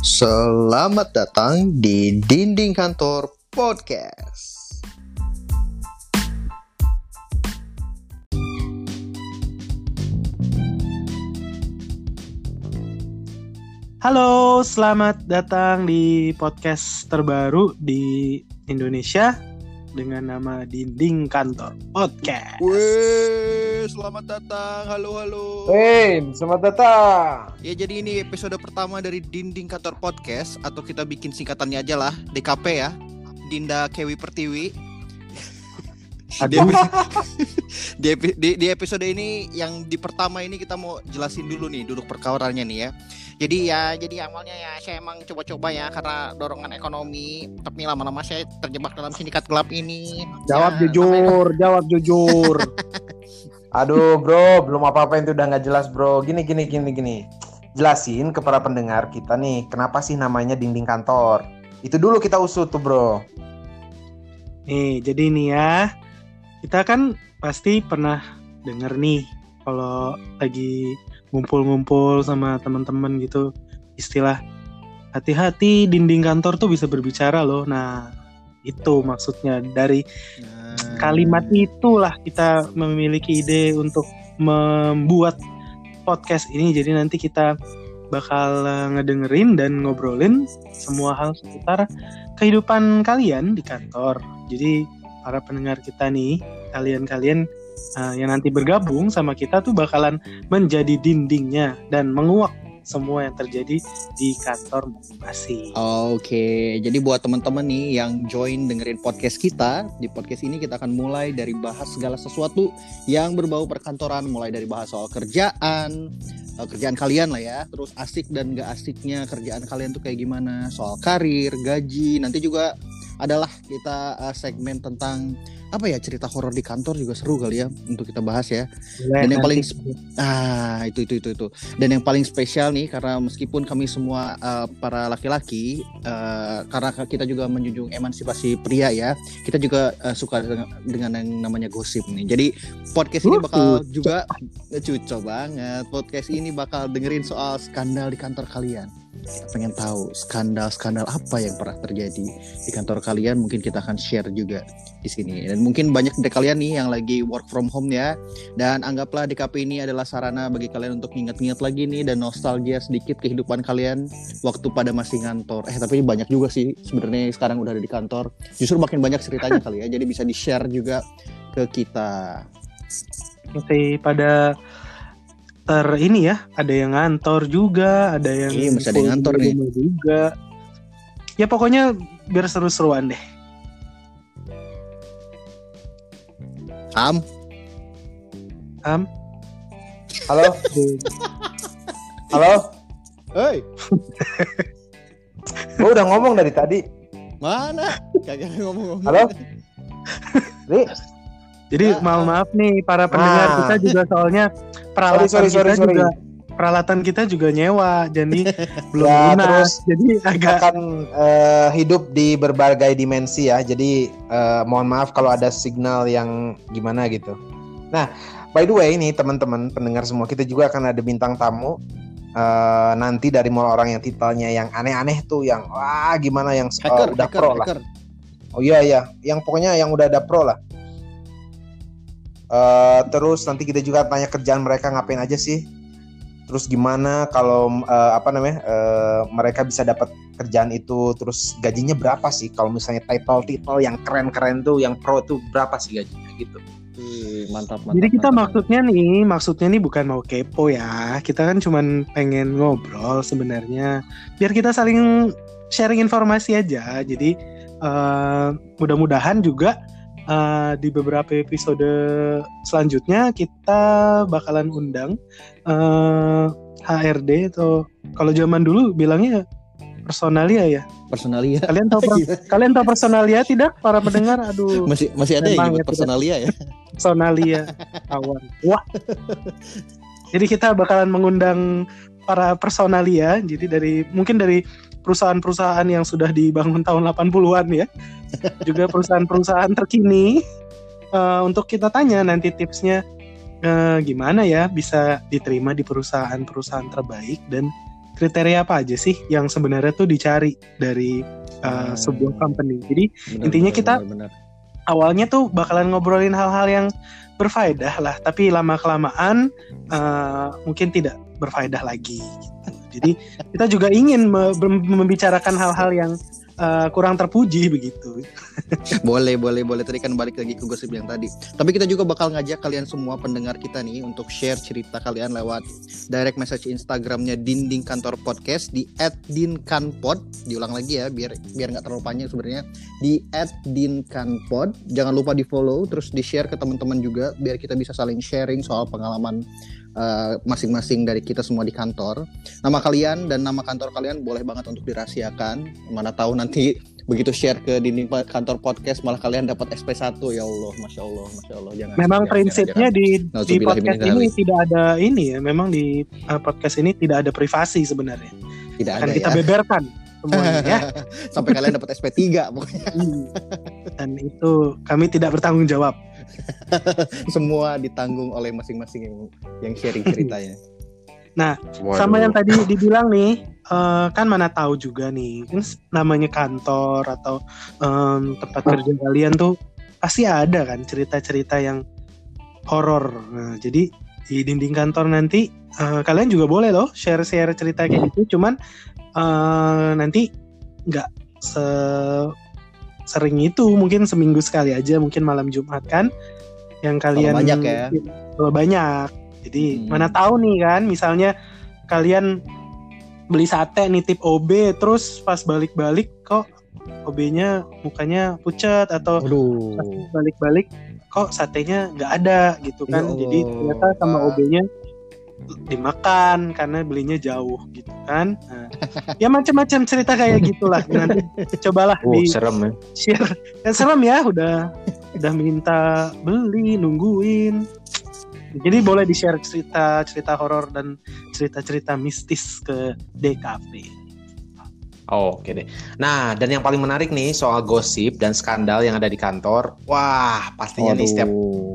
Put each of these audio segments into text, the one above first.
Selamat datang di Dinding Kantor Podcast. Halo, selamat datang di podcast terbaru di Indonesia dengan nama Dinding Kantor Podcast. Wih, selamat datang. Halo, halo. Hey, selamat datang. Ya, jadi ini episode pertama dari Dinding Kantor Podcast atau kita bikin singkatannya aja lah, DKP ya. Dinda Kewi Pertiwi. Di, di, epi- di- di episode ini yang di pertama ini kita mau jelasin dulu nih duduk perkawarannya nih ya. Jadi ya, jadi awalnya ya saya emang coba-coba ya karena dorongan ekonomi, tapi lama-lama saya terjebak dalam sindikat gelap ini. Jawab Ya, jujur, jawab jujur. Aduh, bro, belum apa-apa itu udah nggak jelas, bro. Gini, gini, gini, gini. Jelasin ke para pendengar kita nih, kenapa sih namanya dinding kantor? Itu dulu kita usut tuh, bro. nih jadi ini ya, kita kan pasti pernah denger nih kalau lagi ngumpul-ngumpul sama teman-teman gitu istilah hati-hati dinding kantor tuh bisa berbicara loh. Nah, itu maksudnya. Dari Nah, kalimat itulah kita memiliki ide untuk membuat podcast ini. Jadi nanti kita bakal eh, ngedengerin dan ngobrolin semua hal seputar kehidupan kalian di kantor. Jadi para pendengar kita nih kalian-kalian eh, yang nanti bergabung sama kita tuh bakalan menjadi dindingnya dan menguak semua yang terjadi di kantor masing-masing. Oke, jadi buat teman-teman nih yang join dengerin podcast kita, di podcast ini kita akan mulai dari bahas segala sesuatu yang berbau perkantoran, mulai dari bahas soal kerjaan, eh, kerjaan kalian lah ya, terus asik dan gak asiknya kerjaan kalian tuh kayak gimana, soal karir, gaji, nanti juga adalah kita eh, segmen tentang apa ya cerita horor di kantor juga seru kali ya untuk kita bahas ya. Dan yang paling Ah, itu itu itu itu. Dan yang paling spesial nih karena meskipun kami semua uh, para laki-laki uh, karena kita juga menjunjung emansipasi pria ya, kita juga uh, suka dengan, dengan yang namanya gosip nih. Jadi podcast ini Uh, bakal juga eh, cuco banget. Podcast ini bakal dengerin soal skandal di kantor kalian. Kita pengen tahu skandal-skandal apa yang pernah terjadi di kantor kalian. Mungkin kita akan share juga di sini. Dan mungkin banyak dari kalian nih yang lagi work from home ya dan anggaplah DKP ini adalah sarana bagi kalian untuk ingat-ingat lagi nih dan nostalgia sedikit kehidupan kalian waktu pada masih ngantor. Eh tapi banyak juga sih sebenarnya sekarang udah ada di kantor. Justru makin banyak ceritanya kali ya. Jadi bisa di-share juga ke kita. masih pada ter ini ya ada yang ngantor juga ada yang Iya, masih ada yang ngantor di nih. rumah juga ya pokoknya biar seru-seruan deh Am, am Halo, halo. hei, Gue udah ngomong dari tadi. mana? Kagak ngomong-ngomong. Halo? Ri, jadi Ya, maaf maaf nih para pendengar Nah. kita juga soalnya peralatan sorry, sorry, kita sorry. juga peralatan kita juga nyewa jadi belum Ya, lunas terus jadi agak akan eh, hidup di berbagai dimensi ya. Jadi eh, mohon maaf kalau ada signal yang gimana gitu. Nah, by the way ini teman-teman pendengar semua kita juga akan ada bintang tamu eh, nanti dari mulai orang yang titelnya yang aneh-aneh tuh yang wah gimana yang Hacker, udah hacker, pro lah. hacker. Oh iya iya, yang pokoknya yang udah ada pro lah. Eh, terus nanti kita juga tanya kerjaan mereka ngapain aja sih. Terus gimana kalau eh, apa namanya eh, mereka bisa dapat kerjaan itu. Terus gajinya berapa sih? Kalau misalnya title-title yang keren-keren tuh, yang pro tuh berapa sih gajinya gitu? Mantap, mantap. jadi kita mantap. maksudnya nih maksudnya nih bukan mau kepo ya kita kan cuman pengen ngobrol sebenarnya biar kita saling sharing informasi aja jadi eh, mudah-mudahan juga eh, di beberapa episode selanjutnya kita bakalan undang eh, HRD atau kalau zaman dulu bilangnya personalia ya personalia. kalian tahu per- kalian tahu personalia tidak para pendengar aduh Masih masih ada yang nyebut ya, tidak. personalia ya. personalia kawan. Wah. Jadi kita bakalan mengundang para personalia. Jadi dari mungkin dari perusahaan-perusahaan yang sudah dibangun tahun 80-an ya. Juga perusahaan-perusahaan terkini eh, untuk kita tanya nanti tipsnya eh, gimana ya bisa diterima di perusahaan-perusahaan terbaik dan kriteria apa aja sih yang sebenarnya tuh dicari dari uh, Hmm. sebuah company. Jadi Benar, Intinya benar, kita- benar, benar. awalnya tuh bakalan ngobrolin hal-hal yang berfaedah lah, tapi lama kelamaan uh, mungkin tidak berfaedah lagi. Jadi kita juga ingin membicarakan hal-hal yang uh, kurang terpuji begitu. Boleh, boleh, boleh. Tadi kan balik lagi ke gosip yang tadi. Tapi kita juga bakal ngajak kalian semua pendengar kita nih untuk share cerita kalian lewat direct message Instagramnya Dinding Kantor Podcast di @dinkanpod. Diulang lagi ya, biar biar nggak terlalu panjang sebenarnya. Di @dinkanpod. Jangan lupa di follow, terus di share ke teman-teman juga, biar kita bisa saling sharing soal pengalaman eh, masing-masing dari kita semua di kantor. Nama kalian dan nama kantor kalian boleh banget untuk dirahasiakan. Mana tahu nanti begitu share ke dinding kantor podcast malah kalian dapat SP1 ya Allah Masya Allah Masya Allah jangan Memang jangan, prinsipnya jangan, di di Nauzubillah podcast ini tidak ada ini ya. Memang di uh, podcast ini tidak ada privasi sebenarnya. jangan. tidak Akan ada kita ya beberkan semuanya ya. sampai kalian dapat SP3 pokoknya Hmm. Dan itu kami tidak bertanggung jawab. semua ditanggung oleh masing-masing yang yang sharing ceritanya Sama yang tadi dibilang nih, eh, kan mana tahu juga nih, kan namanya kantor atau em, tempat kerja kalian tuh pasti ada kan cerita-cerita yang horor. Nah, jadi di dinding kantor nanti eh, kalian juga boleh loh share-share cerita kayak gitu. Cuman eh, nanti nggak se sering itu, mungkin seminggu sekali aja, mungkin malam Jumat kan, yang kalian banyak ya. kalau banyak. Jadi Hmm. mana tahu nih kan, misalnya kalian beli sate nitip OB, terus pas balik-balik kok OB-nya mukanya pucat atau pas balik-balik kok satenya nggak ada gitu kan. Ya Jadi ternyata sama OB-nya dimakan karena belinya jauh gitu kan. Nah, ya macam-macam cerita kayak gitulah. Nanti cobalah Oh, di serem ya. share. Kan serem ya, udah udah minta beli, nungguin. Jadi boleh di share cerita cerita horor dan cerita-cerita mistis ke DKP. Oh, Oke deh. Nah, dan yang paling menarik nih soal gosip dan skandal yang ada di kantor. Wah, pastinya nih setiap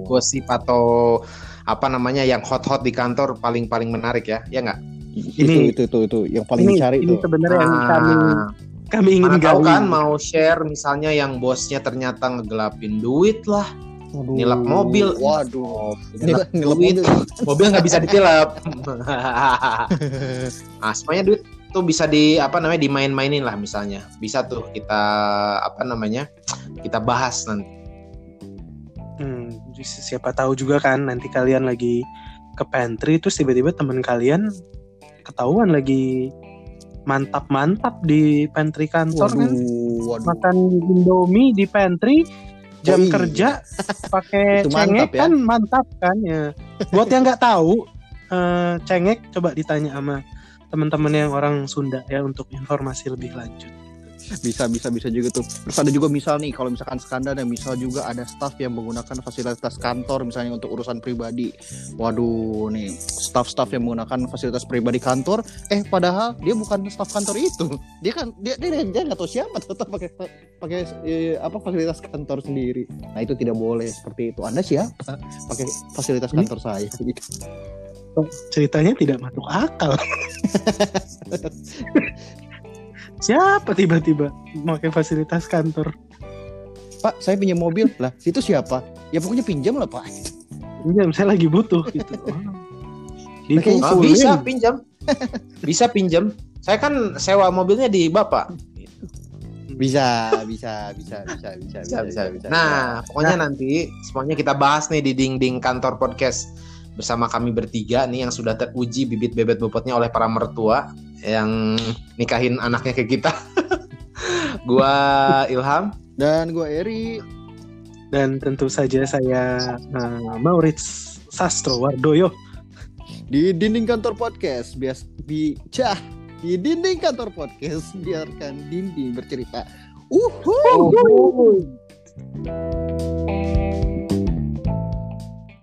gosip atau apa namanya yang hot-hot di kantor paling-paling menarik ya, ya nggak? itu, Ini- itu itu itu yang paling ini dicari ini tuh sebenarnya yang kami Ah, kami ingin mana tahu kan mau share misalnya yang bosnya ternyata ngegelapin duit lah, Waduh. nilap mobil. waduh nilap nilap duit, mobil mobil nggak bisa ditilap. nah, semuanya duit tuh bisa di apa namanya dimain-mainin lah misalnya. Bisa tuh kita apa namanya kita bahas nanti. Si- siapa tahu juga kan nanti kalian lagi ke pantry terus tiba-tiba teman kalian ketahuan lagi mantap-mantap di pantry kantor kan. waduh waduh makan Indomie di pantry jam Oh, iya. kerja pakai cengek ya. kan mantap kan ya. Buat yang nggak tahu eh, cengek coba ditanya sama teman-teman yang orang Sunda ya untuk informasi lebih lanjut. Bisa bisa bisa juga tuh. Terus ada juga misal nih kalau misalkan skandal dan misal juga ada staff yang menggunakan fasilitas kantor misalnya untuk urusan pribadi. Waduh nih. Staff-staff yang menggunakan fasilitas pribadi kantor eh padahal dia bukan staff kantor itu. Dia kan dia dia dia nggak tahu siapa tetap pakai pakai eh, apa fasilitas kantor sendiri. Nah itu tidak boleh seperti itu. Anda siapa pakai fasilitas Ini- kantor saya? Gitu. Ceritanya tidak masuk akal. Siapa tiba-tiba pakai fasilitas kantor? pak saya pinjam mobil lah itu siapa ya pokoknya pinjam lah pak Pinjam, saya lagi butuh gitu. Di Kayaknya Ah, Fullin. bisa pinjam. bisa pinjam. Saya kan sewa mobilnya di Bapak. bisa bisa bisa bisa bisa Bisa, bisa, bisa. Nah, pokoknya nanti semuanya kita bahas nih di dinding kantor podcast bersama kami bertiga nih yang sudah teruji bibit bebet bobotnya oleh para mertua yang nikahin anaknya ke kita. Gua Ilham. dan gue Eri Dan tentu saja saya eh, Maurits Sastro Wardoyo. di dinding kantor podcast bias bicah di dinding kantor podcast biarkan dinding bercerita uhuh Oh.